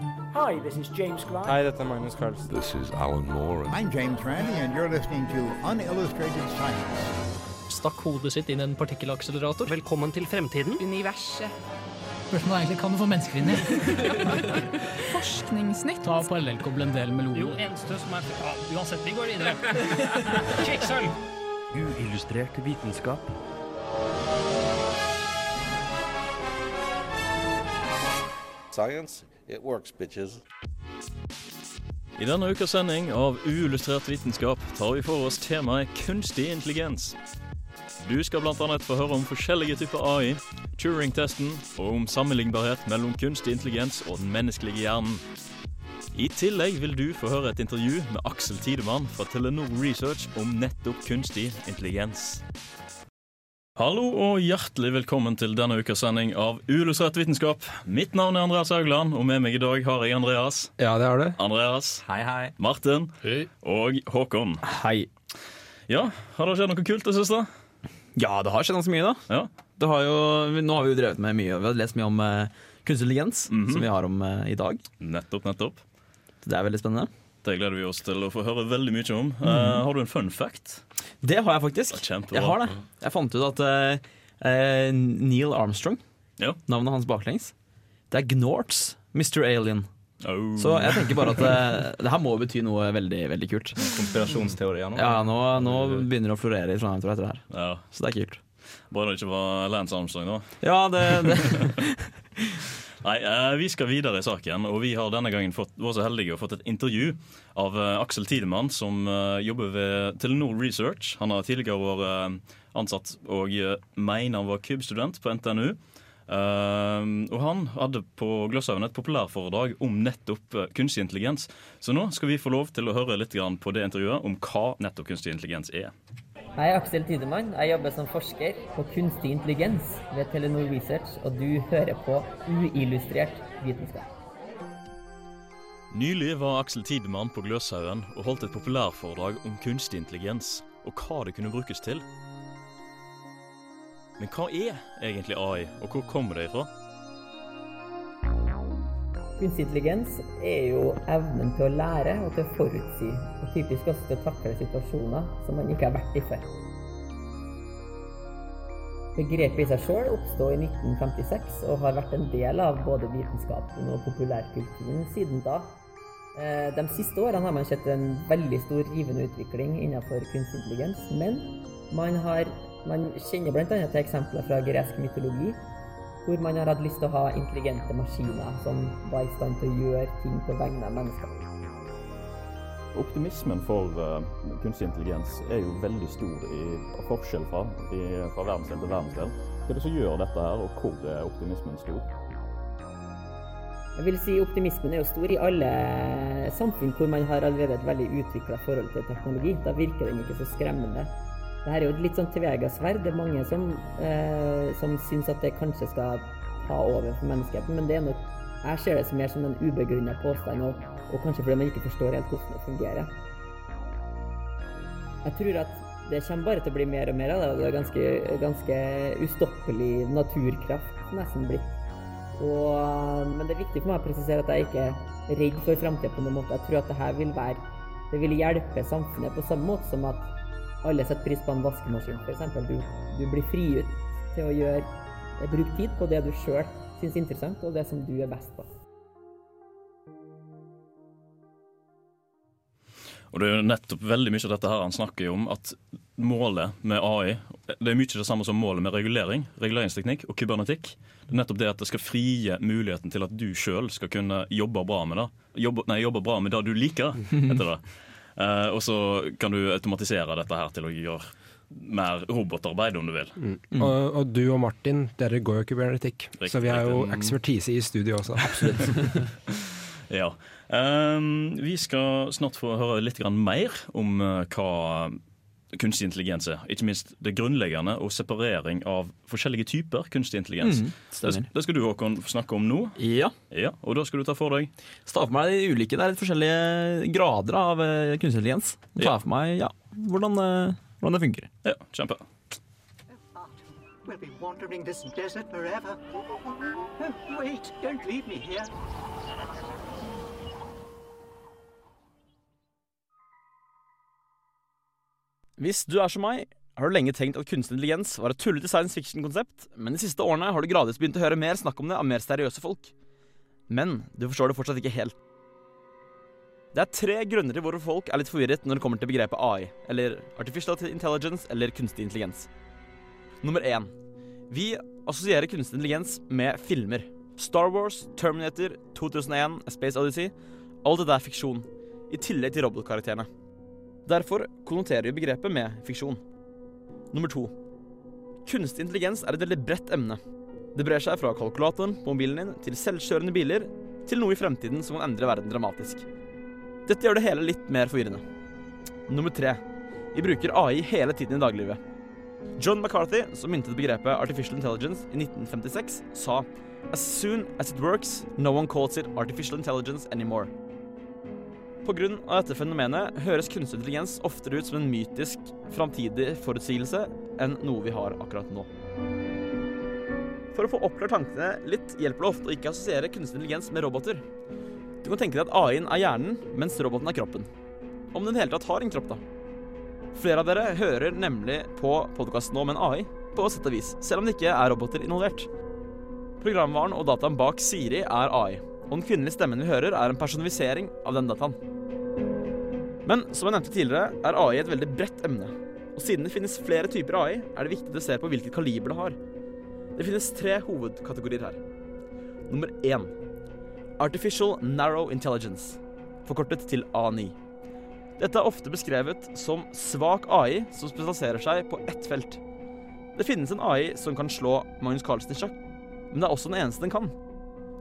Hi, this is James Klein. Hei, dette er Magnus Carlsen. This is Alan Moore. and I'm James Randi, and you're listening to Unillustrated Science. Stakk hodet sitt inn i en partikkelakselerator. Velkommen til fremtiden. Universet. Spørsmålet er egentlig kan du få mennesker inn i? Forskningsnytt. Ta parallellkoble en del med Jo, eneste som er ja, Uansett, vi går videre. Kjekksølv. Uillustrert vitenskap. Science, it works, bitches. I denne ukas sending av Uillustrert vitenskap tar vi for oss temaet kunstig intelligens. Du skal bl.a. få høre om forskjellige typer AI, Turing-testen og om sammenlignbarhet mellom kunstig intelligens og den menneskelige hjernen. I tillegg vil du få høre et intervju med Aksel Tidemann fra Telenor Research om nettopp kunstig intelligens. Hallo og hjertelig velkommen til denne ukas sending av Uillustrert vitenskap. Mitt navn er Andreas Haugland, og med meg i dag har jeg Andreas. Ja, det har du. Andreas, Hei, hei. Martin Hei. og Håkon. Hei. Ja, har det skjedd noe kult det siste? Ja, det har skjedd ganske mye, da. Ja. Det har jo, nå har vi jo drevet med mye. Vi har lest mye om uh, kunstig intelligens, Mhm. som vi har om uh, i dag. Nettopp, nettopp. Så det er veldig spennende. Det gleder vi oss til å få høre veldig mye om. Eh, har du en fun fact? Det har jeg faktisk. Jeg har det. Jeg fant ut at eh, eh, Neil Armstrong, Ja. navnet hans baklengs, det er Gnorts, Mr. Alien. Oh. Så jeg tenker bare at eh, det her må bety noe veldig veldig kult. Konspirasjonsteorier nå. Ja, nå, nå begynner det å florere i Trondheim etter det her. Ja. Så det er kult. Bare det ikke var Lance Armstrong, da. Ja, det, det. Nei, eh, Vi skal videre i saken, og vi har denne gangen fått, var så heldige og fått et intervju av eh, Aksel Tidemann, som eh, jobber ved Telenor Research. Han har tidligere vært ansatt og mener han var KUB-student på NTNU. Og han hadde på Gløshaugen et populærforedrag om nettopp kunstig intelligens. Så nå skal vi få lov til å høre litt på det intervjuet om hva nettopp kunstig intelligens er. Jeg er Aksel Tidemann. Jeg jobber som forsker på kunstig intelligens ved Telenor Research, og du hører på uillustrert vitenskap. Nylig var Aksel Tidemann på Gløshaugen og holdt et populærforedrag om kunstig intelligens og hva det kunne brukes til. Men hva er egentlig AI, og hvor kommer det ifra? Kunstig intelligens er jo evnen til å lære og til å forutsi, og typisk også til å takle situasjoner som man ikke har vært i før. Begrepet i seg sjøl oppstod i 1956 og har vært en del av både vitenskapen og populærkulturen siden da. Eh, De siste årene har man sett en veldig stor rivende utvikling innenfor kunstig intelligens, men man, har, man kjenner bl.a. til eksempler fra gresk mytologi, hvor man har hatt lyst til å ha intelligente maskiner som var i stand til å gjøre ting på vegne av mennesker. Optimismen for uh, kunstig intelligens er jo veldig stor i forskjell fra, i, fra verdensdel til verdensdel. Hva er det som gjør dette her, og hvor er optimismen stor? Jeg vil si Optimismen er jo stor i alle samfunn hvor man har allerede et veldig utvikla forhold til teknologi. Da virker den ikke så skremmende. Dette er jo et litt sånn tvegasverd. sverd. Det er mange som, eh, som syns at det kanskje skal ta over for menneskeheten, men det er nok, jeg ser det som mer som en ubegrunna påstand, og, og kanskje fordi man ikke forstår helt hvordan det fungerer. Jeg tror at det kommer bare til å bli mer og mer av det. Det er ganske, ganske ustoppelig naturkraft nesten blitt. Og, men det er viktig for meg å presisere at jeg ikke er redd for framtida på noen måte. Jeg tror at det her vil være Det vil hjelpe samfunnet på samme måte som at alle setter pris på en vaskemaskin, f.eks. Du, du blir frigjort til å gjøre bruke tid på det du sjøl syns er interessant, og det som du er best på. Og det er jo nettopp veldig mye av dette her han snakker om, at målet med AI det er mye det samme som målet med regulering, reguleringsteknikk og kybernetikk. Det er nettopp det at det skal frie muligheten til at du sjøl skal kunne jobbe bra med det. Jobbe, nei, jobbe bra med det du liker, heter det. Eh, og så kan du automatisere dette her til å gjøre mer robotarbeid, om du vil. Mm. Og, og du og Martin, dere går jo kybernetikk, så vi har jo ekspertise i studio også. Absolutt. Ja. Um, vi skal snart få høre litt mer om eh, hva kunstig intelligens er. Ikke minst det grunnleggende og separering av forskjellige typer kunstig intelligens. Mm, det, det skal du Håkon snakke om nå. Ja. Ja, Og da skal du ta for deg Ta for meg de ulike, Det er litt forskjellige grader av eh, kunstig intelligens. Ta Ja. for meg ja, hvordan, eh, hvordan det funker. Ja, kjempe. We'll be wandering this desert forever. Oh, wait, don't leave me here. Hvis du er som meg, har du lenge tenkt at kunstig intelligens var et tullete science fiction-konsept, men de siste årene har du gradvis begynt å høre mer snakk om det av mer seriøse folk. Men du forstår det fortsatt ikke helt. Det er tre grunner til hvorfor folk er litt forvirret når det kommer til begrepet AI, eller artificial intelligence, eller kunstig intelligens. Nummer én. Vi assosierer kunstig intelligens med filmer. Star Wars, Terminator, 2001, A Space Odyssey. Alt dette er fiksjon, i tillegg til robotkarakterene. Derfor konnoterer vi begrepet med fiksjon. Nummer to. Kunstig intelligens er et veldig bredt emne. Det brer seg fra kalkulatoren på mobilen din til selvkjørende biler, til noe i fremtiden som kan endre verden dramatisk. Dette gjør det hele litt mer forvirrende. Nummer tre. Vi bruker AI hele tiden i daglivet. John McCarthy, som myntet begrepet artificial intelligence i 1956, sa As soon as it works, no one calls it artificial intelligence anymore. Av dette fenomenet høres kunstig intelligens oftere ut som en mytisk framtidig forutsigelse enn noe vi har akkurat nå. For å få oppklart tankene litt hjelper det ofte å ikke assosiere kunstig intelligens med roboter. Du kan tenke deg at AI-en er hjernen, mens roboten er kroppen. Om den i det hele tatt har en kropp, da. Flere av dere hører nemlig på podkasten nå om en AI, på sett og vis, selv om det ikke er roboter involvert. Programvaren og dataen bak Siri er AI, og den kvinnelige stemmen vi hører, er en personifisering av den dataen. Men som jeg nevnte tidligere, er AI et veldig bredt emne. Og siden det finnes flere typer AI, er det viktig å se på hvilket kaliber det har. Det finnes tre hovedkategorier her. Nummer én Artificial Narrow Intelligence, forkortet til A9. Dette er ofte beskrevet som svak AI som spesialiserer seg på ett felt. Det finnes en AI som kan slå Magnus Carlsen i sjakk, men det er også den eneste den kan.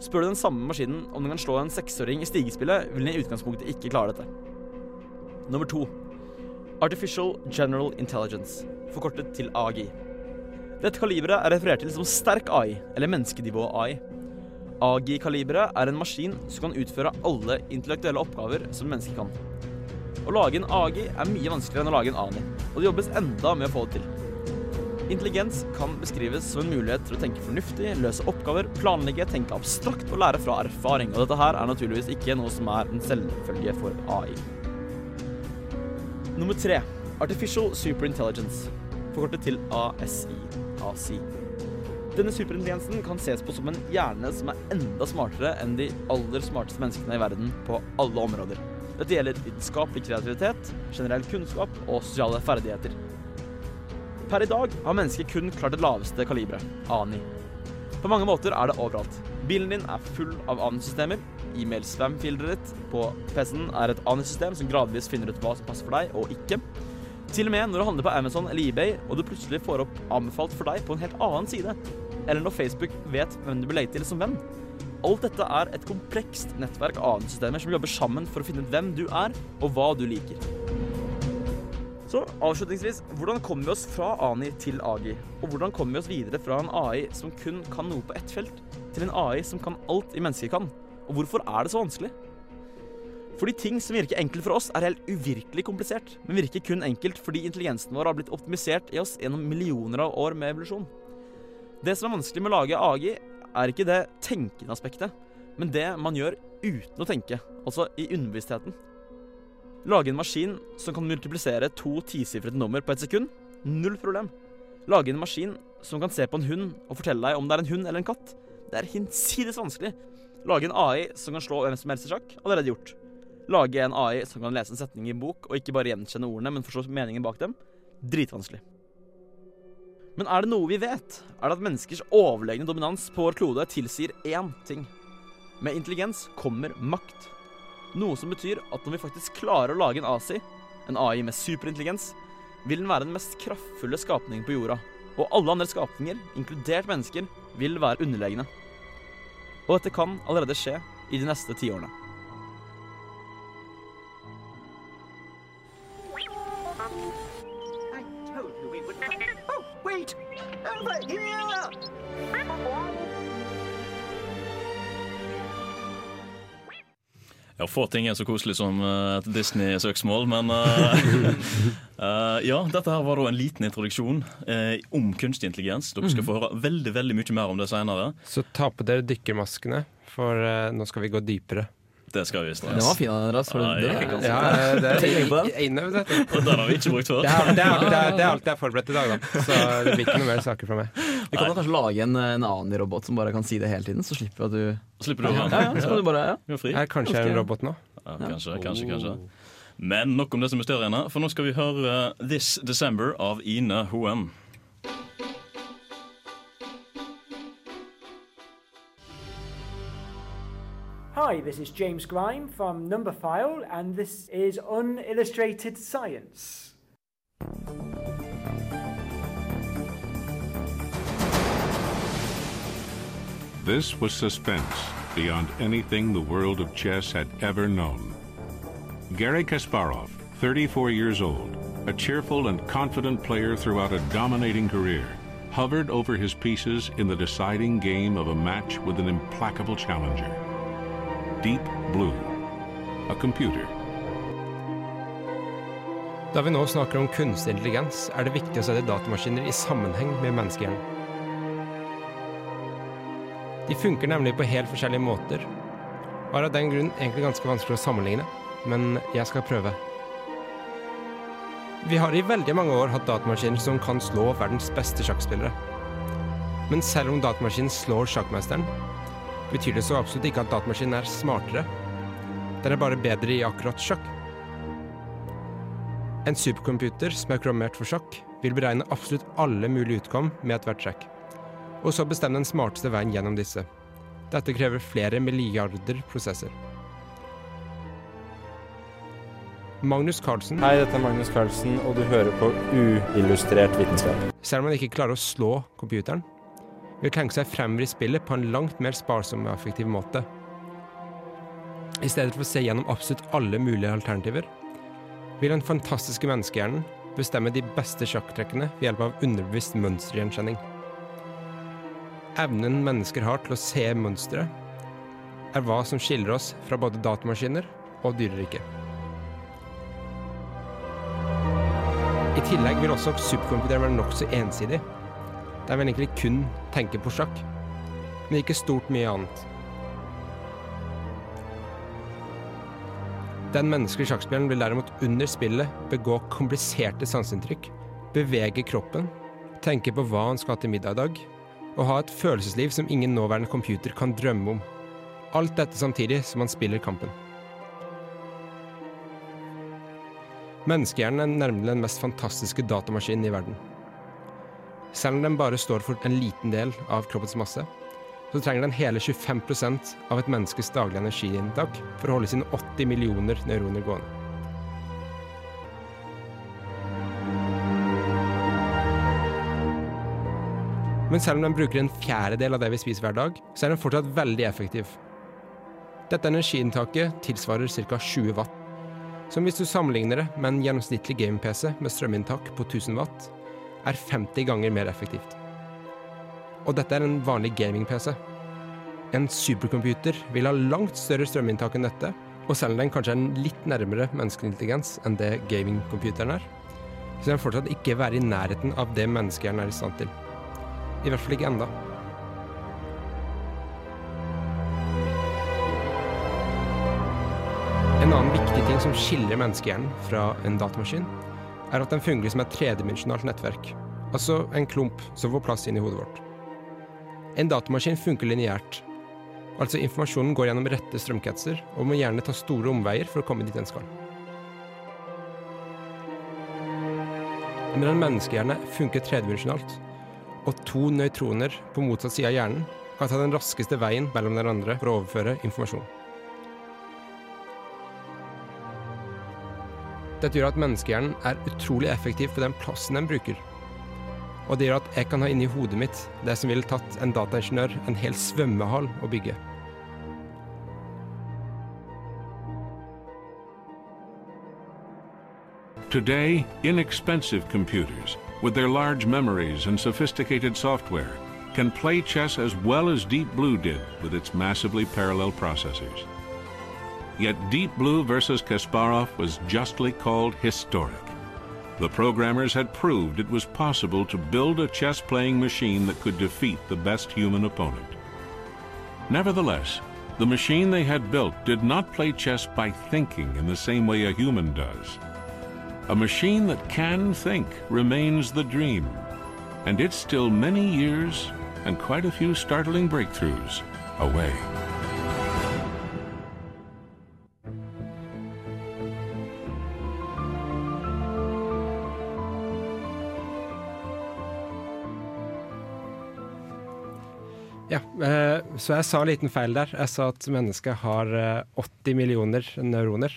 Spør du den samme maskinen om den kan slå en seksåring i stigespillet, vil den i utgangspunktet ikke klare dette. Nummer to. Artificial General Intelligence, forkortet til AGI. Dette kaliberet er referert til som sterk AI, eller menneskenivå AI. AGI-kaliberet er en maskin som kan utføre alle intellektuelle oppgaver som mennesker kan. Å lage en AGI er mye vanskeligere enn å lage en ANI, og det jobbes enda med å få det til. Intelligens kan beskrives som en mulighet til å tenke fornuftig, løse oppgaver, planlegge, tenke abstrakt og lære fra erfaring. Og dette her er naturligvis ikke noe som er en selvfølge for AI. Nummer tre. Artificial Superintelligence, forkortet til ASI. Denne superintelligensen kan ses på som en hjerne som er enda smartere enn de aller smarteste menneskene i verden på alle områder. Dette gjelder vitenskapelig kreativitet, generell kunnskap og sosiale ferdigheter. Per i dag har mennesket kun klart det laveste kaliberet, ANI. På mange måter er det overalt. Bilen din er full av ANI-systemer. E-mail-spam-filteret ditt på PC-en er et ANI-system som gradvis finner ut hva som passer for deg og ikke. Til og med når du handler på Amazon eller eBay og du plutselig får opp anbefalt for deg på en helt annen side. Eller når Facebook vet hvem du blir legge til som venn. Alt dette er et komplekst nettverk av ANI-systemer som jobber sammen for å finne ut hvem du er, og hva du liker. Så avslutningsvis, hvordan kommer vi oss fra ANI til AGI? Og hvordan kommer vi oss videre fra en AI som kun kan noe på ett felt, til en AI som kan alt i mennesker kan? Og hvorfor er det så vanskelig? Fordi ting som virker enkelt for oss, er helt uvirkelig komplisert, men virker kun enkelt fordi intelligensen vår har blitt optimisert i oss gjennom millioner av år med evolusjon. Det som er vanskelig med å lage AGI, er ikke det tenkende aspektet, men det man gjør uten å tenke, altså i underbevisstheten. Lage en maskin som kan multiplisere to tisifrete nummer på et sekund? Null problem. Lage en maskin som kan se på en hund og fortelle deg om det er en hund eller en katt? Det er hinsides vanskelig. Lage en AI som kan slå hvem som helst i sjakk? Allerede gjort. Lage en AI som kan lese en setning i en bok og ikke bare gjenkjenne ordene, men forstå meningen bak dem? Dritvanskelig. Men er det noe vi vet, er det at menneskers overlegne dominans på vår klode tilsier én ting. Med intelligens kommer makt. Noe som betyr at når vi faktisk klarer å lage en ASI, en AI med superintelligens, vil den være den mest kraftfulle skapningen på jorda. Og alle andre skapninger, inkludert mennesker, vil være underlegne. Og dette kan allerede skje i de neste tiårene. Få ting er så koselig som eh, et Disney-søksmål, men eh, eh, Ja, dette her var da en liten introduksjon om kunstig intelligens. Dere skal få høre veldig veldig mye mer om det senere. Så ta på dere dykkermaskene, for nå skal vi gå dypere. Det skal vi straks. Den var fin, Andreas. For Ja, det, Ja, det den. har vi ikke brukt før. Det er, det, er, det, er, det er alt jeg har forberedt i dag, da. Så det blir ikke noe mer saker fra meg. Vi kan da kanskje lage en, en annen robot som bare kan si det hele tiden, så slipper du Slipper du å Ja, ja, så kan du bare ja. Fri. Er kanskje jeg er en robot nå? Ja, kanskje, kanskje, kanskje. Men nok om disse mysteriene, for nå skal vi høre uh, This December av Ine Hoem. Hi, this is James Grime from Numberphile, and this is Unillustrated Science. This was suspense beyond anything the world of chess had ever known. Gary Kasparov, 34 years old, a cheerful and confident player throughout a dominating career, hovered over his pieces in the deciding game of a match with an implacable challenger. Deep Blue, a computer. Da vi nå snakker om kunstig intelligens, er det viktig å sette datamaskiner i sammenheng med menneskehjernen. De funker nemlig på helt forskjellige måter, og er av den grunn egentlig ganske vanskelig å sammenligne, men jeg skal prøve. Vi har i veldig mange år hatt datamaskiner som kan slå verdens beste sjakkspillere. Men selv om datamaskinen slår sjakkmesteren, betyr det så absolutt ikke at datamaskinen er smartere. Den er bare bedre i akkurat sjakk. En supercomputer som er programmert for sjakk, vil beregne absolutt alle mulige utkom med ethvert trekk, og så bestemme den smarteste veien gjennom disse. Dette krever flere milliarder prosesser. Magnus Carlsen Hei, dette er Magnus Carlsen, og du hører på Uillustrert vitenskap. Selv om han ikke klarer å slå computeren, vil tenke seg fremover i spillet på en langt mer sparsom og effektiv måte. I stedet for å se gjennom absolutt alle mulige alternativer, vil den fantastiske menneskehjernen bestemme de beste sjakktrekkene ved hjelp av underbevisst mønstergjenkjenning. Evnen mennesker har til å se mønstre, er hva som skiller oss fra både datamaskiner og dyreriket. I tillegg vil også supercomputeren være nokså ensidig. Der vil egentlig kun tenke på sjakk, men ikke stort mye annet. Den menneskelige sjakkspilleren vil derimot under spillet begå kompliserte sanseinntrykk, bevege kroppen, tenke på hva han skal ha til middag i dag, og ha et følelsesliv som ingen nåværende computer kan drømme om. Alt dette samtidig som han spiller kampen. Menneskehjernen er nærmere den mest fantastiske datamaskinen i verden. Selv om den bare står for en liten del av kroppens masse, så trenger den hele 25% av et menneskes daglige energiinntak for å holde sine 80 millioner neuroner gående. Men selv om den bruker en fjerdedel av det vi spiser hver dag, så er den fortsatt veldig effektiv. Dette energiinntaket tilsvarer ca. 20 watt. Som hvis du sammenligner det med en gjennomsnittlig game-PC med strøminntak på 1000 watt, er 50 ganger mer effektivt. Og dette er en vanlig gaming-PC. En supercomputer vil ha langt større strøminntak enn dette, og selv om den kanskje er litt nærmere menneskelig intelligens enn det gaming-computeren er, så vil den fortsatt ikke være i nærheten av det menneskehjernen er i stand til. I hvert fall ikke enda. En annen viktig ting som skiller menneskehjernen fra en datamaskin, er at den fungerer som et tredimensjonalt nettverk, altså en klump som får plass inn i hodet vårt. En datamaskin funker lineært, altså informasjonen går gjennom rette strømkretser og må gjerne ta store omveier for å komme dit den skal. Men en menneskehjerne funker tredimensjonalt, og to nøytroner på motsatt side av hjernen kan ta den raskeste veien mellom hverandre for å overføre informasjon. Dette gjør at menneskehjernen er utrolig effektiv for den plassen den bruker. Og det gjør at jeg kan ha inni hodet mitt det som ville tatt en dataingeniør en hel svømmehall å bygge. Today, inexpensive computers, with their large memories and sophisticated software, can play chess as well as Deep Blue did with its massively parallel processors. Yet Deep Blue versus Kasparov was justly called historic. The programmers had proved it was possible to build a chess playing machine that could defeat the best human opponent. Nevertheless, The machine they had built did not play chess by thinking in the same way a human does. A machine that can think remains the dream, and it's still many years and quite a few startling breakthroughs away. Ja, eh, så jeg sa en liten feil der. Jeg sa at mennesket har eh, 80 millioner neuroner.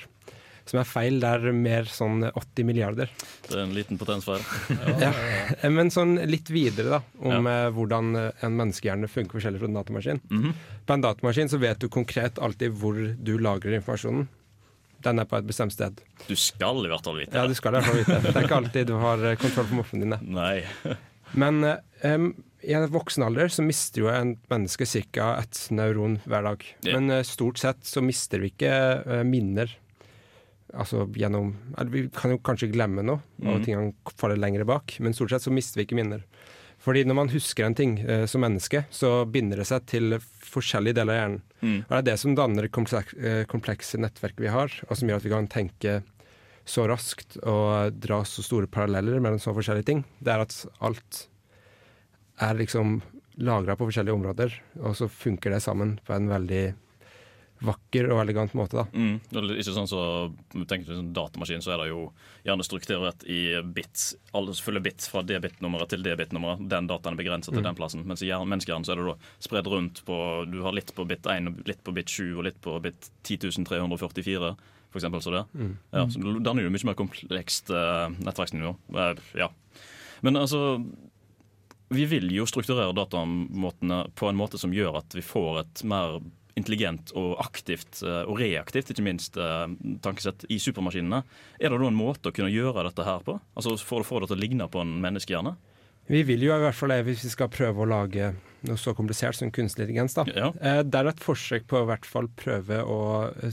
Som er feil. Det er mer sånn 80 milliarder. Det er en liten potensfeil. Ja. ja. Men sånn litt videre, da, om ja. hvordan eh, en menneskehjerne funker forskjellig fra en datamaskin. Mhm. På en datamaskin så vet du konkret alltid hvor du lagrer informasjonen. Den er på et bestemt sted. Du skal i hvert fall vite det. Ja, du skal i hvert fall vite. Det Det er ikke alltid du har eh, kontroll på moffene dine. Nei. Men um, i en voksen alder så mister jo en menneske ca. et neuron hver dag. Ja. Men eh, stort sett så mister vi ikke eh, minner. Altså gjennom Vi kan jo kanskje glemme noe, og mm. tingene faller lenger bak, men stort sett så mister vi ikke minner. Fordi når man husker en ting eh, som menneske, så binder det seg til forskjellige deler av hjernen. Mm. Og det er det som danner kompleks, eh, komplekse nettverk vi har, og som gjør at vi kan tenke så raskt og dra så store paralleller mellom så forskjellige ting. Det er at alt er liksom lagra på forskjellige områder, og så funker det sammen på en veldig vakker og elegant måte. da. Mm. Det ikke sånn så, tenker du sånn datamaskin, så er det jo gjerne strukturert i bits. Alle fulle bits fra det bitnummeret til det bitnummeret. Den dataen er begrenset til Mm. den plassen. Mens i menneskehjernen så er det da spredd rundt på Du har litt på bit 1, litt på bit 7 og litt på bit 10.344, for eksempel. Så det. Mm. Ja, så det danner jo mye mer komplekst uh, nettverksnivå. Uh, ja. Men altså Vi vil jo strukturere datamåtene på en måte som gjør at vi får et mer intelligent og aktivt, eh, og reaktivt, ikke minst, eh, tankesett i supermaskinene. Er det da en måte å kunne gjøre dette her på? Altså For å få det til å ligne på en menneskehjerne? Vi vil jo i hvert fall det hvis vi skal prøve å lage noe så komplisert som kunstig intelligens. da. Eh, Det er et forsøk på å hvert fall prøve å eh,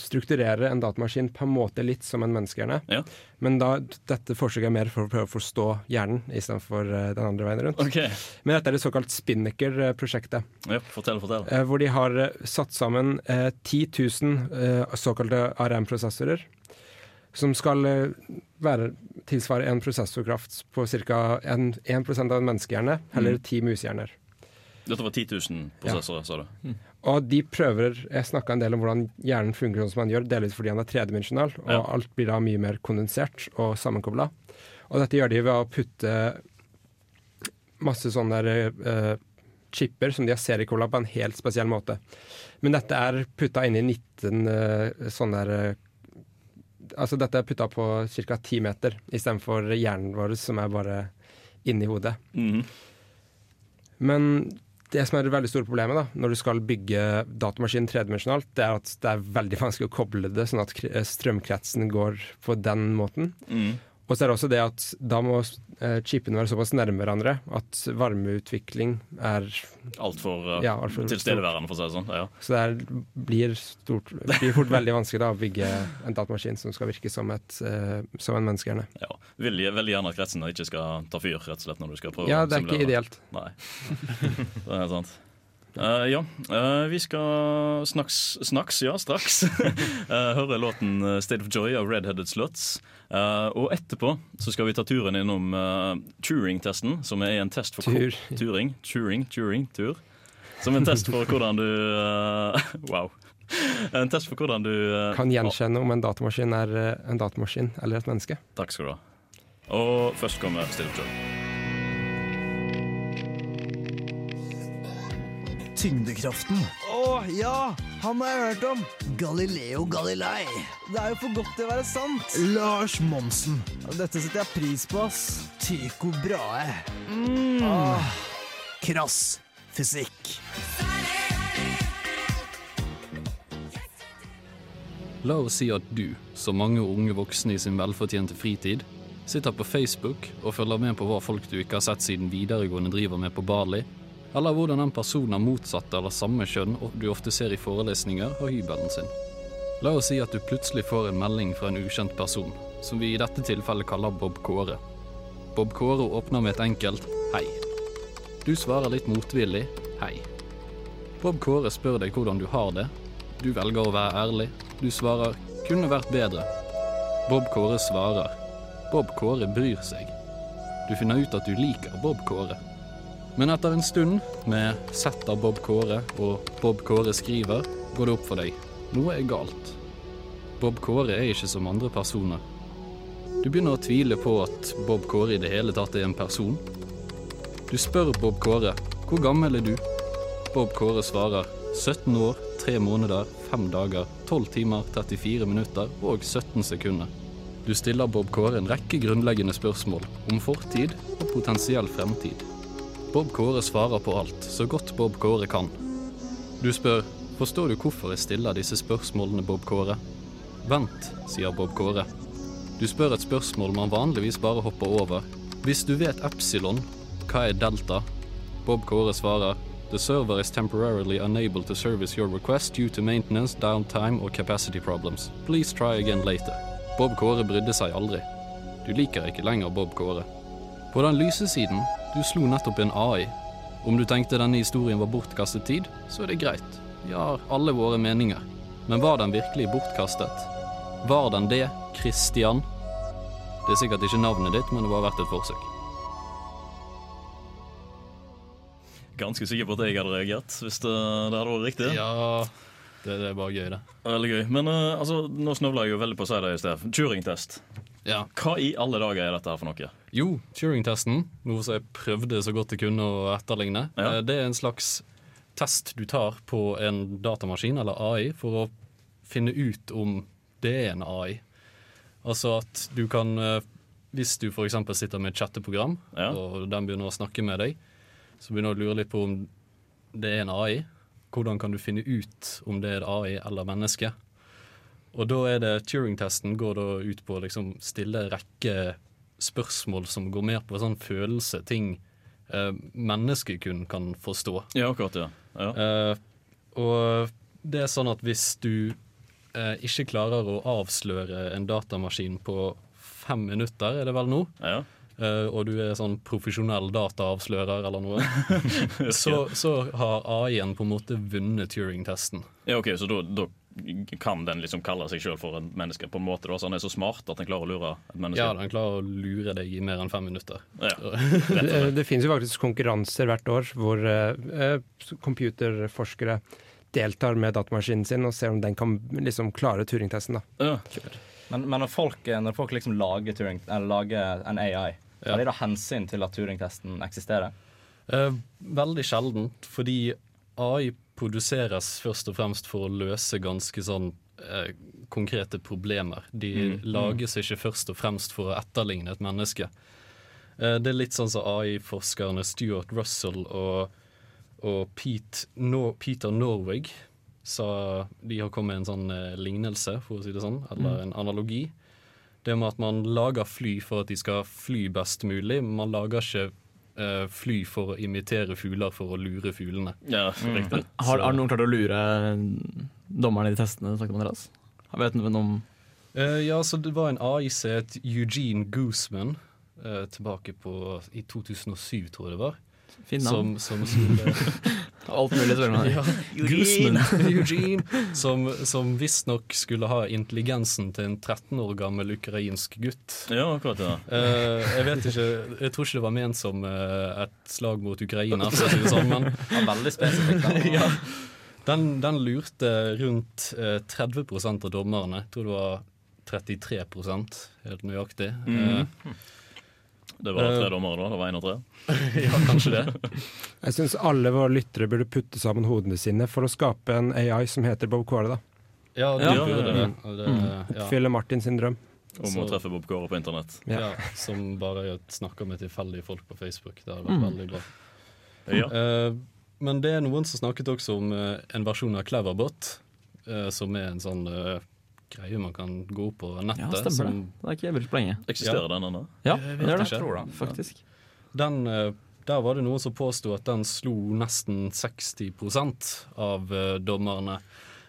strukturere en datamaskin på en måte litt som en menneskehjerne. Ja. Men da, dette forsøket er mer for å prøve å forstå hjernen istedenfor uh, den andre veien rundt. Okay. Men dette er det såkalt Spinnaker-prosjektet. Ja, fortell, fortell. Eh, hvor de har eh, satt sammen eh, 10 000 eh, såkalte ARM-prosessorer. Som skal eh, være, tilsvare en prosessorkraft på ca. 1, 1% av en menneskehjerne, eller Mm. ti musehjerner. Dette var 10 000 prosessorer, sa du? Og de prøver Jeg snakka en del om hvordan hjernen fungerer sånn som han gjør, delvis fordi han er tredimensjonal, og Ja. alt blir da mye mer kondensert og sammenkobla. Og dette gjør de ved å putte masse sånne der, eh, chipper som de har seriekobla på en helt spesiell måte. Men dette er putta inn i 19 eh, sånne der eh, Altså dette er putta på ca. 10 meter, istedenfor hjernen vår som er bare inni hodet. Mhm. Men det som er det veldig store problemet da, når du skal bygge datamaskinen tredimensjonalt, det er at det er veldig vanskelig å koble det sånn at strømkretsen går på den måten. Mm. Og så er det også det at da må eh, chipene være såpass nærme hverandre at varmeutvikling er Altfor uh, Ja, alt for tilstedeværende, for å si det sånn. Ja. Så det blir, stort, blir fort veldig vanskelig da, å bygge en datamaskin som skal virke som, et, uh, som en menneskehjerne. Ja. Vil veldig gjerne at kretsene ikke skal ta fyr, rett og slett, når du skal prøve Ja, å det er ikke ideelt. Nei. det er sant. Eh, ja, uh, vi skal snaks, snaks ja, straks uh, høre låten 'State of Joy' av Redheaded Sluts. Og etterpå så skal vi ta turen innom uh, Turing-testen, som er en test for Tur. Turing, Turing, Turing, tur. Som en test for hvordan du Wow. En test for hvordan du Kan gjenkjenne om en datamaskin er en datamaskin eller et menneske. Takk skal du ha. Og først kommer State of Joy. Tyngdekraften. Å ja, han har jeg hørt om. Galileo Galilei. Det er jo for godt til å være sant. Lars Monsen. Dette setter jeg pris på, ass. Tycho Brahe. Mm. Ah, krass fysikk. La oss si at du, som mange unge voksne i sin velfortjente fritid, sitter på Facebook og følger med på hva folk du ikke har sett siden videregående driver med på Bali, eller hvordan en person av motsatt eller samme kjønn du ofte ser i forelesninger, har hybelen sin. La oss si at du plutselig får en melding fra en ukjent person, som vi i dette tilfellet kaller Bob Kåre. Bob Kåre åpner med et enkelt 'hei'. Du svarer litt motvillig 'hei'. Bob Kåre spør deg hvordan du har det. Du velger å være ærlig. Du svarer 'kunne vært bedre'. Bob Kåre svarer 'Bob Kåre bryr seg'. Du finner ut at du liker Bob Kåre. Men etter en stund med sett av Bob Kåre og Bob Kåre skriver, går det opp for deg. Noe er galt. Bob Kåre er ikke som andre personer. Du begynner å tvile på at Bob Kåre i det hele tatt er en person. Du spør Bob Kåre hvor gammel er du? Bob Kåre svarer 17 år, 3 måneder, 5 dager, 12 timer, 34 minutter og 17 sekunder. Du stiller Bob Kåre en rekke grunnleggende spørsmål om fortid og potensiell fremtid. Bob Kåre svarer på alt, så godt Bob Kåre kan. Du spør forstår du hvorfor jeg stiller disse spørsmålene, Bob Kåre? Vent, sier Bob Kåre. Du spør et spørsmål man vanligvis bare hopper over. Hvis du vet epsilon, hva er delta? Bob Kåre svarer The server is temporarily unable to service your request due to maintenance, downtime or capacity problems. Please try again later. Bob Kåre brydde seg aldri. Du liker ikke lenger Bob Kåre. På den lyse siden, du slo nettopp en AI. Om du tenkte denne historien var bortkastet tid, så er det greit. Vi har alle våre meninger. Men var den virkelig bortkastet? Var den det, Christian? Det er sikkert ikke navnet ditt, men det var verdt et forsøk. Ganske sikker på at jeg hadde reagert hvis det, det hadde vært riktig. Ja, det, det er bare gøy, det. Veldig gøy. Men uh, altså, nå snøvla jeg jo veldig på å si det i sted. Turing-test. Ja. Hva i alle dager er dette her for noe? Jo, Turing-testen, noe som jeg prøvde så godt jeg kunne å etterligne, Ja. eh, det er en slags test du tar på en datamaskin, eller AI, for å finne ut om det er en AI. Altså at du kan eh, Hvis du f.eks. sitter med et chatteprogram, Ja. og den begynner å snakke med deg, så begynner du å lure litt på om det er en AI. Hvordan kan du finne ut om det er AI eller menneske? Og da er det Turing-testen går da ut på å liksom stille rekke spørsmål som går mer på sånn følelse, ting eh, mennesker kun kan forstå. Ja, akkurat, ja. ja. Eh, og det er sånn at hvis du eh, ikke klarer å avsløre en datamaskin på fem minutter, er det vel nå, ja. eh, og du er sånn profesjonell dataavslører eller noe, så, så har AI-en på en måte vunnet Turing-testen. ja ok, Så da, da kan den liksom kalle seg sjøl for en menneske på en måte? da, Så han er så smart at han klarer å lure et menneske? Ja, han klarer å lure deg i mer enn fem minutter. Ja. Det, det finnes jo faktisk konkurranser hvert år hvor uh, computerforskere deltar med datamaskinen sin og ser om den kan liksom klare Turing-testen. da. Men, men når folk, når folk liksom lager, Turing, eller lager en AI, er det da hensyn til at Turing-testen eksisterer? Uh, veldig sjeldent, fordi AI produseres først og fremst for å løse ganske sånn eh, konkrete problemer. De Mm, lages ikke først og fremst for å etterligne et menneske. Eh, det er litt sånn som AI-forskerne Stuart Russell og, og Pete no, Peter Norwig sa de har kommet med en sånn eh, lignelse, for å si det sånn, eller Mm. en analogi. Det med at man lager fly for at de skal fly best mulig. Man lager ikke eh, fly for å imitere fugler for å lure fuglene. Ja, mm. Har, har noen klart å lure dommerne i de testene snakket om, Andreas? Vet noen om uh, ja, så det var en AI het Eugene Guzman, uh, tilbake på i 2007, tror jeg det var. Fint navn. Som, som skulle Alt mulig spørsmål. ja, Eugene. Eugene. Som, som visstnok skulle ha intelligensen til en 13 år gammel ukrainsk gutt. Ja, akkurat, ja. Uh, jeg vet ikke, jeg tror ikke det var ment som uh, et slag mot Ukraina, for å si det sånn, men Ja, veldig spesifikt. ja. Den, den lurte rundt uh, 30 av dommerne. Jeg tror det var 33% helt nøyaktig. Mhm. Det var tre eh, dommere, da? Det var én og tre? ja, kanskje det. Jeg syns alle våre lyttere burde putte sammen hodene sine for å skape en AI som heter Bob Kåre. da. Ja, det, Ja. burde det. Mm. Det. Oppfylle Martin sin drøm. Om å treffe Bob Kåre på internett. Ja. som bare snakker med tilfeldige folk på Facebook. Det hadde vært Mm. veldig bra. Ja. Uh, men det er noen som snakket også om uh, en versjon av Cleverbot, uh, som er en sånn eh, greie man kan gå på nettet. Ja, stemmer som, det. Det er ikke jævlig lenge. Eksisterer den ennå? Ja, Jeg det vet gjør det. Tror det, faktisk. Den, eh, der var det noen som påsto at den slo nesten 60% av eh, dommerne.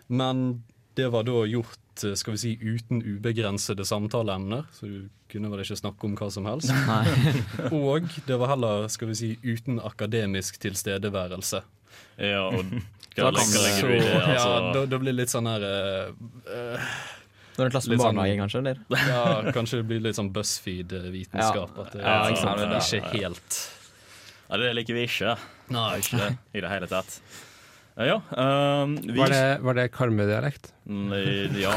Men det var da gjort eh, skal vi si, uten ubegrensede samtaleemner, så du kunne vel ikke snakke om hva som helst. Og det var heller skal vi si, uten akademisk tilstedeværelse. Ja, og Hva kan, du altså. Ja, da, da blir det litt sånn her uh, eh, Når en klasse på sånn- barnehage, kanskje? Eller? Ja, kanskje det blir litt sånn BuzzFeed-vitenskap. Ja. At det, Ja, ikke sant. sånn, Ja. ikke helt ja, det liker vi ikke. Nei, ikke det. I det hele tatt. Eh, Ja, um, vi Var det, var det Karmøy-dialekt? Ja.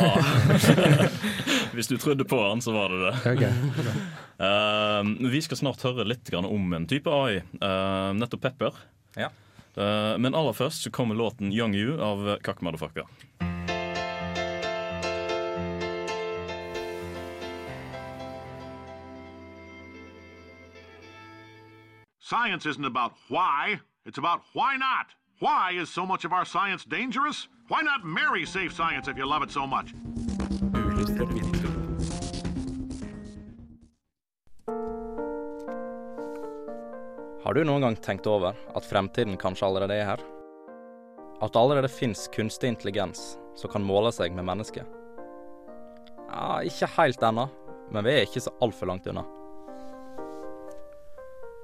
Hvis du trodde på han, så var det det. Okay. Um, vi skal snart høre litt om en type AI, uh, nettopp Pepper. Ja. Eh, men aller først så kommer låten 'Young You' av Kakk Motherfucker. Science isn't about why, it's about why not. Why is so much of our science dangerous? Why not marry safe science if you love it so much? Har du noen gang tenkt over at fremtiden kanskje allerede er her? At det allerede fins kunstig intelligens som kan måle seg med mennesket? Ja, ikke helt ennå, men vi er ikke så altfor langt unna.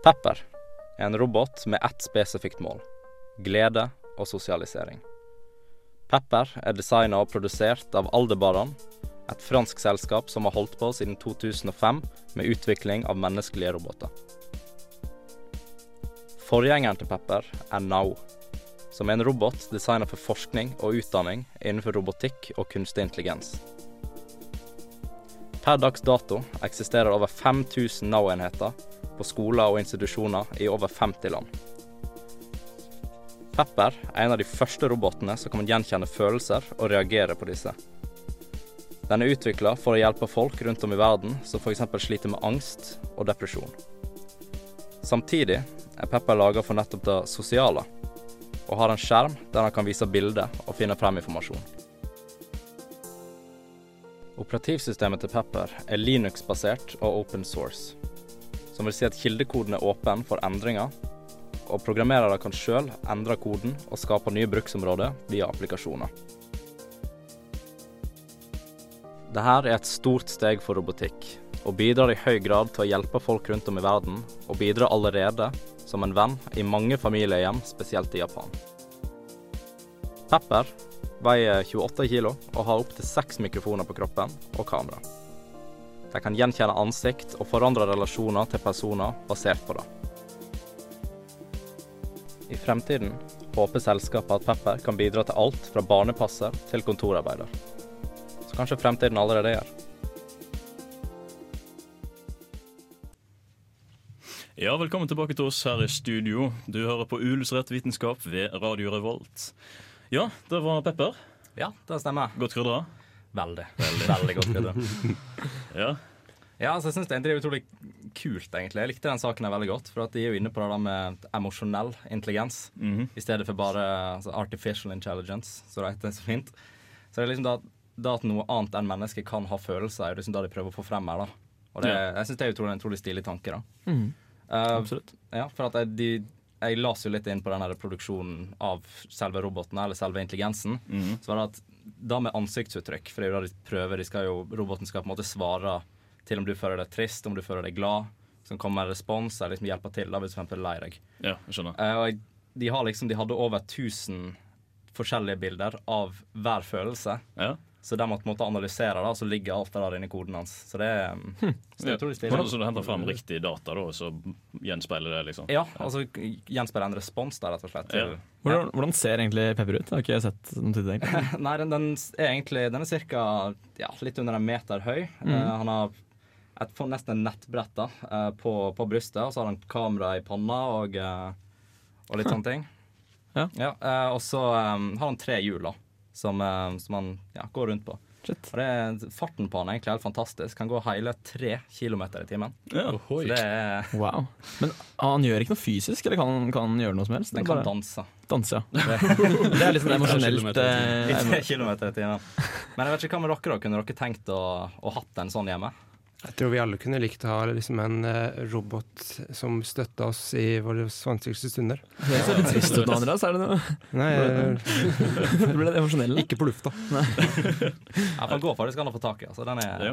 Pepper er en robot med ett spesifikt mål glede og sosialisering. Pepper er designa og produsert av Aldebaran, et fransk selskap som har holdt på siden 2005 med utvikling av menneskelige roboter. Forgjengeren til Pepper er Now, som er en robot designet for forskning og utdanning innenfor robotikk og kunstig intelligens. Per dags dato eksisterer over 5000 Now-enheter på skoler og institusjoner i over 50 land. Pepper er en av de første robotene som kan gjenkjenne følelser og reagere på disse. Den er utvikla for å hjelpe folk rundt om i verden som f.eks. sliter med angst og depresjon. Samtidig er Pepper laga for nettopp det sosiale, og har en skjerm der han kan vise bilder og finne frem informasjon. Operativsystemet til Pepper er Linux-basert og open source, som vil si at kildekoden er åpen for endringer, og programmerere kan sjøl endre koden og skape nye bruksområder via applikasjoner. Dette er et stort steg for robotikk, og bidrar i høy grad til å hjelpe folk rundt om i verden, og bidrar allerede som en venn i mange familiehjem, spesielt i Japan. Pepper veier 28 kilo og har opptil seks mikrofoner på kroppen og kamera. De kan gjenkjenne ansikt og forandre relasjoner til personer basert på det. I fremtiden håper selskapet at Pepper kan bidra til alt fra barnepasser til kontorarbeider. Så kanskje fremtiden allerede er Ja, velkommen tilbake til oss her i studio. Du hører på Uillustrert vitenskap ved Radio Revolt. Ja, det var Pepper. Ja, det stemmer. Godt krydra? Veldig. Veldig, godt krydra. ja. Ja, altså, jeg syns det er utrolig kult, egentlig. Jeg likte den saken her veldig godt. For at de er jo inne på det der med emosjonell intelligens Mhm. i stedet for bare altså, artificial intelligence, så det heter så fint. Så det er liksom da, da at noe annet enn mennesker kan ha følelser, er jo liksom det de prøver å få frem her. da. Og det, Ja. Jeg syns det er utrolig, en utrolig stilig tanke. da. Mhm. Eh, Absolutt. Ja, for at jeg, de, jeg las jo litt inn på den her produksjonen av selve roboten, eller selve intelligensen. Mm. Så var det at da med ansiktsuttrykk, for det er jo da de prøver, de skal jo, roboten skal på en måte svare til om du føler deg trist, om du føler deg glad. Som kommer med respons, eller liksom hjelper til da, hvis du er lei deg. Ja, jeg skjønner. Uh, og jeg- de, har liksom, de hadde over 1000 forskjellige bilder av hver følelse. Ja. Så de måtte måtte analysere det, og så ligger alt det der inne koden hans. Så det, er- så det er utrolig stilig. Hvordan så du henter fram riktig data, da, så gjenspeiler det, liksom? Ja, altså gjenspeiler en respons der, rett og slett. Til, Ja. Hvordan, hvordan ser egentlig Pepper ut? Har ikke jeg sett noen til det. egentlig. Nei, den, den er egentlig Den er ca. ja, litt under en meter høy. Mm. Uh, han har et, nesten en nettbrett da, uh, på, på brystet, og så har han kamera i panna og, uh, og litt sånne ting. Ja. eh, og så um, har han tre hjul da, som, eh, som han ja, går rundt på. Shit. Og det er, farten på han er egentlig helt fantastisk. Han går hele tre kilometer i timen. Ja. Så det er Wow. Men han gjør ikke noe fysisk, eller kan han, kan han gjøre noe som helst? Den kan bare- danse. Danse, ja. Det er litt sånn emosjonelt I eh, tre kilometer i timen. Men jeg vet ikke hva med dere, da? Kunne dere tenkt å, å hatt en sånn hjemme? Jeg tror vi alle kunne likt å ha liksom en eh, robot som støtta oss i våre vanskeligste stunder. Det ser litt trist ut Andreas. Er det noe? Nei, Du ble litt emosjonell. Ikke på lufta. Ja, for den går det an å få tak i. Altså, den er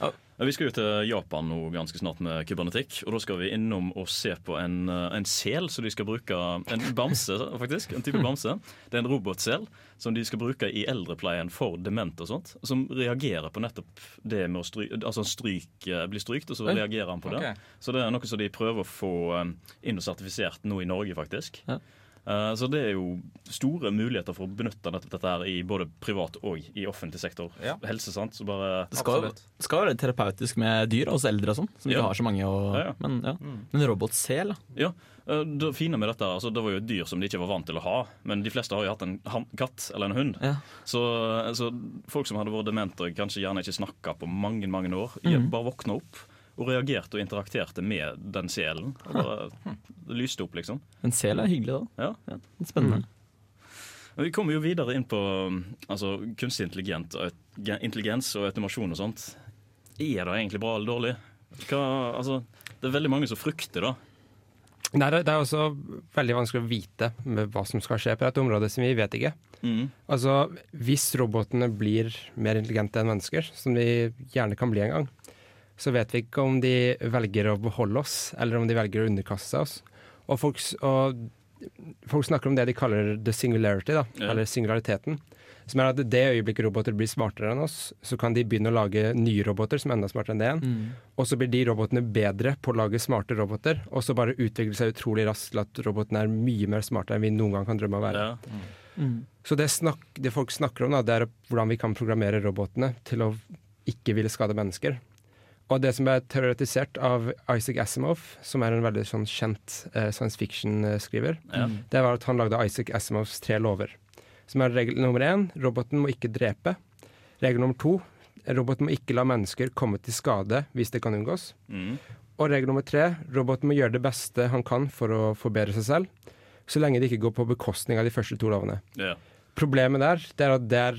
Ja. Vi skal jo til Japan nå ganske snart med kybernetikk. Og da skal vi innom og se på en, eh, en sel som de skal bruke En bamse, faktisk. En type bamse. Det er en robotsel som de skal bruke i eldrepleien for demente og sånt. Som reagerer på nettopp det med å stryke altså stryk, blir bli strykt, og så reagerer han på det. Okay. Så det er noe som de prøver å få eh, inn og sertifisert nå i Norge, faktisk. Eh, Så det er jo store muligheter for å benytte nettopp dette her i både privat og i offentlig sektor. Helse, sant. Så bare Det skal, jo- det skal være terapeutisk med dyr, hos eldre og sånn, som Ja. ikke har så mange. Og, Ja, ja. Men, ja. men robotsel, da? Ja, eh, det fine med dette, altså det var jo et dyr som de ikke var vant til å ha. Men de fleste har jo hatt en katt eller en hund. Så, altså, folk som hadde vært demente og kanskje gjerne ikke snakka på mange mange år, mm. bare våkna opp og reagerte og interagerte med den selen. Det lyste opp, liksom. En sel er hyggelig, da. Ja. Spennende. Men Vi kommer jo videre inn på altså, kunstig intelligens og automasjon og sånt. Er det egentlig bra eller dårlig? Hva, altså, det er veldig mange som frykter det. Nei, det det er også veldig vanskelig å vite med hva som skal skje på et område som vi vet ikke. Mm. Altså, Hvis robotene blir mer intelligente enn mennesker, som de gjerne kan bli en gang, så vet vi ikke om de velger å beholde oss, eller om de velger å underkaste oss. Og folk, og folk snakker om det de kaller the singularity, da, Ja. eller singulariteten. Som er at det øyeblikket roboter blir smartere enn oss, så kan de begynne å lage nye roboter som er enda smartere enn det igjen. Mm. Og så blir de robotene bedre på å lage smarte roboter, og så bare utvikler seg utrolig raskt til at robotene er mye mer smarte enn vi noen gang kan drømme om å være. Mm. Så det, snakk, det folk snakker om, da, det er hvordan vi kan programmere robotene til å ikke ville skade mennesker. Og det som ble teoretisert av Isaac Asimov, som er en veldig sånn kjent eh, science fiction-skriver, Ja. det var at han lagde Isaac Asimovs tre lover. Som er regel nummer én roboten må ikke drepe. Regel nummer to roboten må ikke la mennesker komme til skade hvis det kan unngås. Mm. Og regel nummer tre roboten må gjøre det beste han kan for å forbedre seg selv, så lenge det ikke går på bekostning av de første to lovene. Ja. Problemet der det er at det er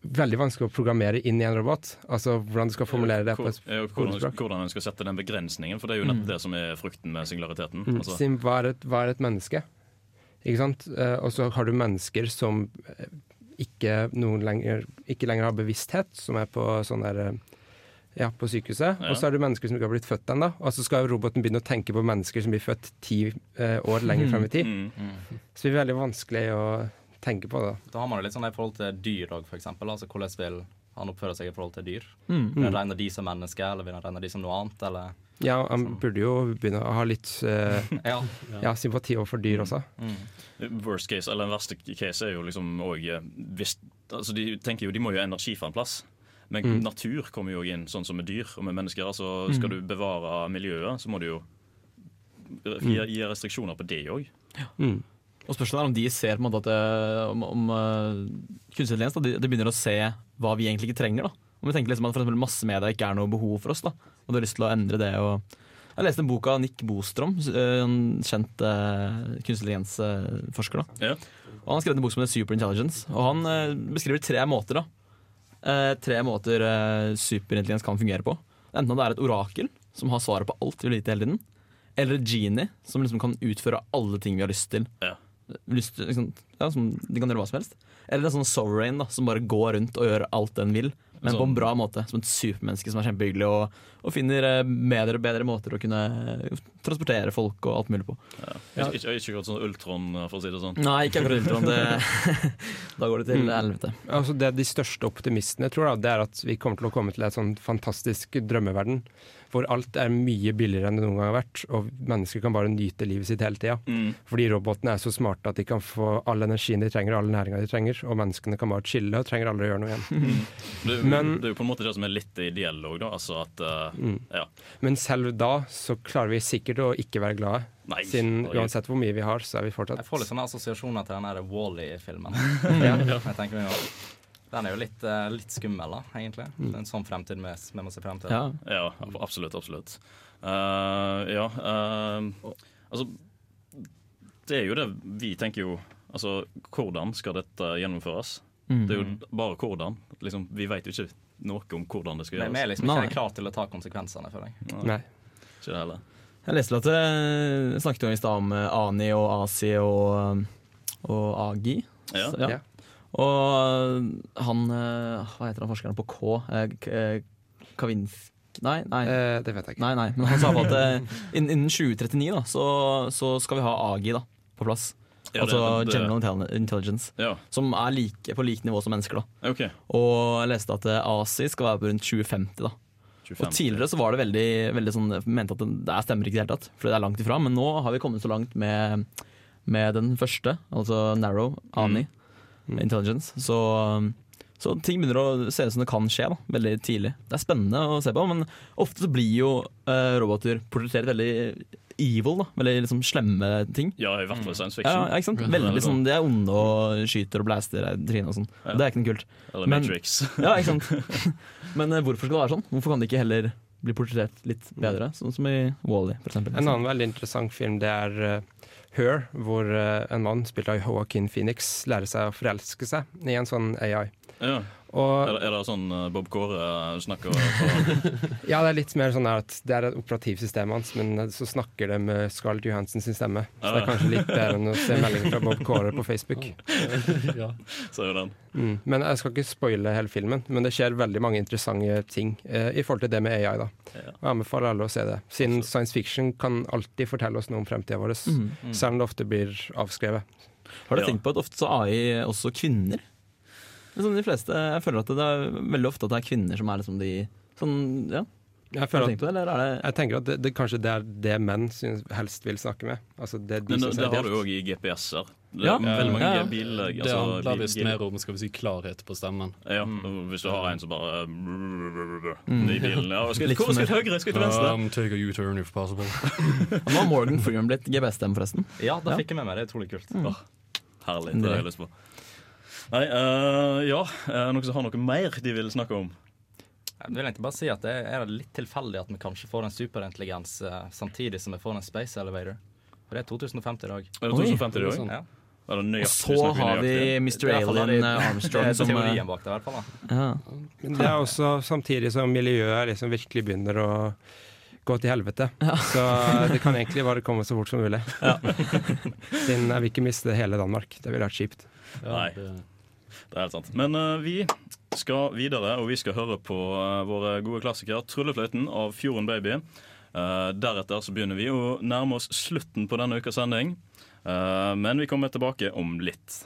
veldig vanskelig å programmere inn i en robot. Altså hvordan du skal formulere det på et hvordan, hvordan en skal sette den begrensningen, for det er jo nettopp det som er frukten med singulariteten. Mm. Altså, Sim, hva, er et, hva er et menneske? Ikke sant? Eh, og så har du mennesker som eh, ikke, lenger, ikke lenger har bevissthet, som er på sånn der eh, ja, på sykehuset. Ja. Og så er det mennesker som ikke har blitt født ennå. Og så skal roboten begynne å tenke på mennesker som blir født ti eh, år lenger frem i tid. Mm. Så det blir veldig vanskelig å tenke på det. Da har man jo litt sånn i forhold til dyr òg, f.eks. Altså, hvordan vil han oppføre seg i forhold til dyr? Mm. Vil han Mm. regne de som mennesker, eller vil han regne de som noe annet? Eller? Ja, han burde jo begynne å ha litt uh, Ja. ja, sympati overfor dyr også. Worst case, eller den verste case er jo liksom òg hvis altså De tenker jo de må jo ha energi fra en plass. Men Mm. natur kommer jo inn, sånn som med dyr og med mennesker. Altså, Mm. skal du bevare miljøet, så må du jo gi, gi restriksjoner på det òg. Mm. Og spørsmålet er om de ser på en måte at det, om, om uh, kunstig intelligens da, de, de begynner å se hva vi egentlig ikke trenger. da. Om vi tenker liksom at for eksempel massemedia ikke er noe behov for oss, da, og du har lyst til å endre det. og Jeg leste en bok av Nick Bostrom, eh, en kjent uh, kunstig intelligens-forsker. da. Ja. Og Han har skrevet en bok som heter Superintelligence, og han uh, beskriver tre måter. da. Uh, tre måter uh, superintelligens kan fungere på. Enten det er et orakel som har svaret på alt vi vil vite hele tiden, eller et genie som liksom kan utføre alle ting vi har lyst til. Lyst, til, liksom, ja, som, de kan gjøre hva som helst. Eller en sånn sovereign da, som bare går rundt og gjør alt den vil, men på Sånn- en bra måte. Som et supermenneske som er kjempehyggelig og, og finner eh, bedre og bedre måter å kunne eh, transportere folk og alt mulig på. Ja. Ikke, ikke, ikke akkurat sånn Ultron, for å si det sånn. Nei, ikke akkurat Ultron. Det, da går det til Mm. Altså det de største optimistene tror, da, det er at vi kommer til å komme til et sånn fantastisk drømmeverden. Hvor alt er mye billigere enn det noen gang har vært, og mennesker kan bare nyte livet sitt hele tida. Mm. Fordi robotene er så smarte at de kan få all energien de trenger, og all næringa de trenger, og menneskene kan bare chille og trenger aldri å gjøre noe igjen. Det, Men- det er jo på en måte det som er litt ideell òg, da. Altså at uh, Mm. Ja. Men selv da så klarer vi sikkert å ikke være glade. Nei, Siden uansett hvor mye vi har, så er vi fortsatt Jeg får litt sånne assosiasjoner til den der Wall-E-filmen. Ja. Jeg tenker meg jo- Den er jo litt, eh, litt skummel, da, egentlig. Mm. En sånn fremtid vi, vi må se frem til. Ja, ja, absolutt. Absolutt. Uh, ja Uh, Altså, det er jo det vi tenker jo Altså, hvordan skal dette gjennomføres? Mm. Det er jo bare hvordan. Liksom, vi vet jo ikke noe om hvordan det skal gjøres Men vi er liksom ikke klare til å ta konsekvensene, føler jeg. Nei. Ikke det heller. Jeg leste at det snakket jo i stad om Ani og Asi og, og Agi. Ja. Så, Ja. Og han eh, Hva heter han forskeren på K? Eh, eh, Kavinsk Nei, nei. det vet jeg ikke. Nei, nei. Men han sa at innen, innen 2039 da, så, så skal vi ha AGI da, på plass. Ja, altså det- det- General Intelligence. Ja. Som er like, på likt nivå som mennesker. da Ok. Og jeg leste at ASI skal være på rundt 2050. da 2050. Og Tidligere så var det veldig, veldig sånn mente at det, er stemmer ikke i det hele tatt, for det er langt ifra. Men nå har vi kommet så langt med, med den første, altså Narrow, ANI, Intelligence. Så, så ting begynner å se ut som det kan skje da, veldig tidlig. Det er spennende å se på, men ofte så blir jo uh, roboter portrettert veldig evil. da Veldig liksom slemme ting. Ja, i hvert fall science fiction. ja, ikke sant? Veldig sånn, De er onde og skyter og blaster trynet og sånn. Ja. Det er ikke noe kult. Eller Matrix. ja, ikke sant? Men uh, hvorfor skal det være sånn? Hvorfor kan det ikke heller bli portrettert litt bedre? Sånn som i Wally, for eksempel. En annen veldig interessant film det er uh, Her, hvor uh, en mann spilt av Joaquin Phoenix lærer seg å forelske seg i en sånn AI. Ja. Og Er, det- er det sånn eh, Bob Kåre snakker ja, det er litt mer sånn at det er et operativsystem hans, men uh, så snakker det med Scarlett Johansen sin stemme. Så det er kanskje litt bedre enn å se meldinger fra Bob Kåre på Facebook. ja. Så er jo den. Mm. Men jeg skal ikke spoile hele filmen, men det skjer veldig mange interessante ting eh, i forhold til det med AI. da. Ja. Og Jeg anbefaler alle å se det, siden science fiction kan alltid fortelle oss noe om fremtida vår, Mhm. Mm. selv om det ofte blir avskrevet. Har du Ja. tenkt på at ofte så AI også kvinner? Men Sånn de fleste, jeg føler at det er veldig ofte at det er kvinner som er liksom de sånn, ja. Jeg, føler at, det, er det jeg tenker at det, det, kanskje det er det menn synes, helst vil snakke med. Altså det de Men det har du jo òg i GPS-er. Det Ja. veldig mange Ja, ja. bil... Det Altså, handler visst mer om skal vi si, klarhet på stemmen. Ja, hvis du har en som bare Mm. I bilen. Ja, skal, hvor skal jeg til høyre? Skal jeg til venstre? Um, take a U-turn if possible. Nå har Morgan Freeman blitt GPS-stemme, forresten. Ja, det fikk jeg med meg. Det er utrolig kult. Åh, herlig. Det har jeg lyst på. Nei, uh, ja. Er det noen som har noe mer de vil snakke om? Jeg vil egentlig bare si at det er litt tilfeldig at vi kanskje får en superintelligens eh, samtidig som vi får en space elevator. For det er 2050 i dag. Er det 2050 i dag? Sånn. Ja. Og så har vi? Mr. Alien eh, Armstrong som teorien bak det, i hvert fall. da. ja. Det er også samtidig som miljøet liksom virkelig begynner å gå til helvete. Så det kan egentlig bare komme så fort som mulig. Siden jeg vil ikke miste hele Danmark. Det ville vært kjipt. Nei, det er helt sant. Men uh, vi skal videre, og vi skal høre på uh, våre gode klassikere 'Tryllefløyten' av Fjorden Baby. Uh, deretter så begynner vi å nærme oss slutten på denne ukas sending. Men vi kommer tilbake om litt.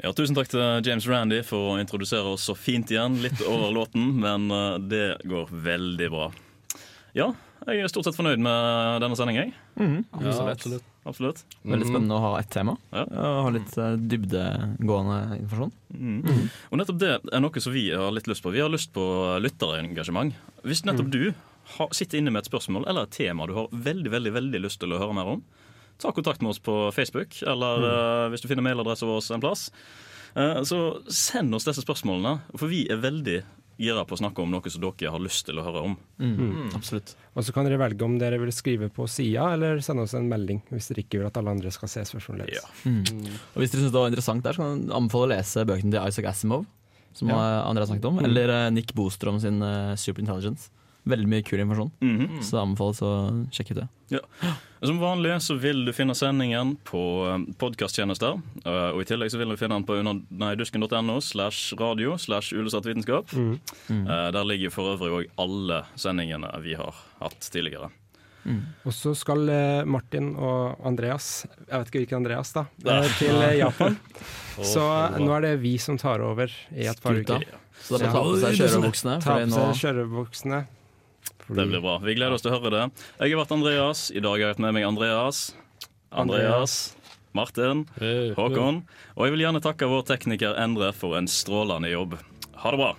Ja, Tusen takk til James Randy for å introdusere oss så fint igjen. Litt over låten, men eh, det går veldig bra. Ja, jeg er stort sett fornøyd med denne sendingen. jeg. absolutt. Ja, Absolutt. Veldig spennende å ha ett tema. Ja. Og ha litt eh, dybdegående informasjon. Mm. Og nettopp det er noe som vi har litt lyst på. Vi har lyst på lytterengasjement. Hvis nettopp du sitter inne med et spørsmål eller et tema du har veldig veldig, veldig lyst til å høre mer om, ta kontakt med oss på Facebook, eller eh, hvis du finner mailadressen vår en plass. Eh, så send oss disse spørsmålene, for vi er veldig gira på å snakke om noe som dere har lyst til å høre om. Mm. Absolutt. Og så kan dere velge om dere vil skrive på sida, eller sende oss en melding hvis dere ikke vil at alle andre skal se spørsmålet deres. Mm. Og hvis dere synes det var interessant der, så kan jeg anbefale å lese bøkene til Isaac Asimov, som Ja. eh, andre har snakket om, Mm. eller Nick Bostrom sin uh, Superintelligence. Veldig mye kul informasjon, Mhm. så det anbefales å sjekke ut det. Ja. Som vanlig så vil du finne sendingen på podkasttjenester. Og i tillegg så vil du finne den på dusken.no slash radio slash ulesatt vitenskap. Mm. Mm. Der ligger for øvrig òg alle sendingene vi har hatt tidligere. Og så skal eh, Martin og Andreas, jeg vet ikke hvilken Andreas, da, eh, til eh, Japan. Så så nå er det vi som tar over i et par uker. Så da må ta på seg kjørebuksene, Ta på seg kjørebuksene. Det blir bra. Vi gleder oss til å høre det. Jeg har vært Andreas. I dag har jeg hatt med meg Andreas. Andreas. Martin. Håkon. Og jeg vil gjerne takke vår tekniker Endre for en strålende jobb. Ha det bra.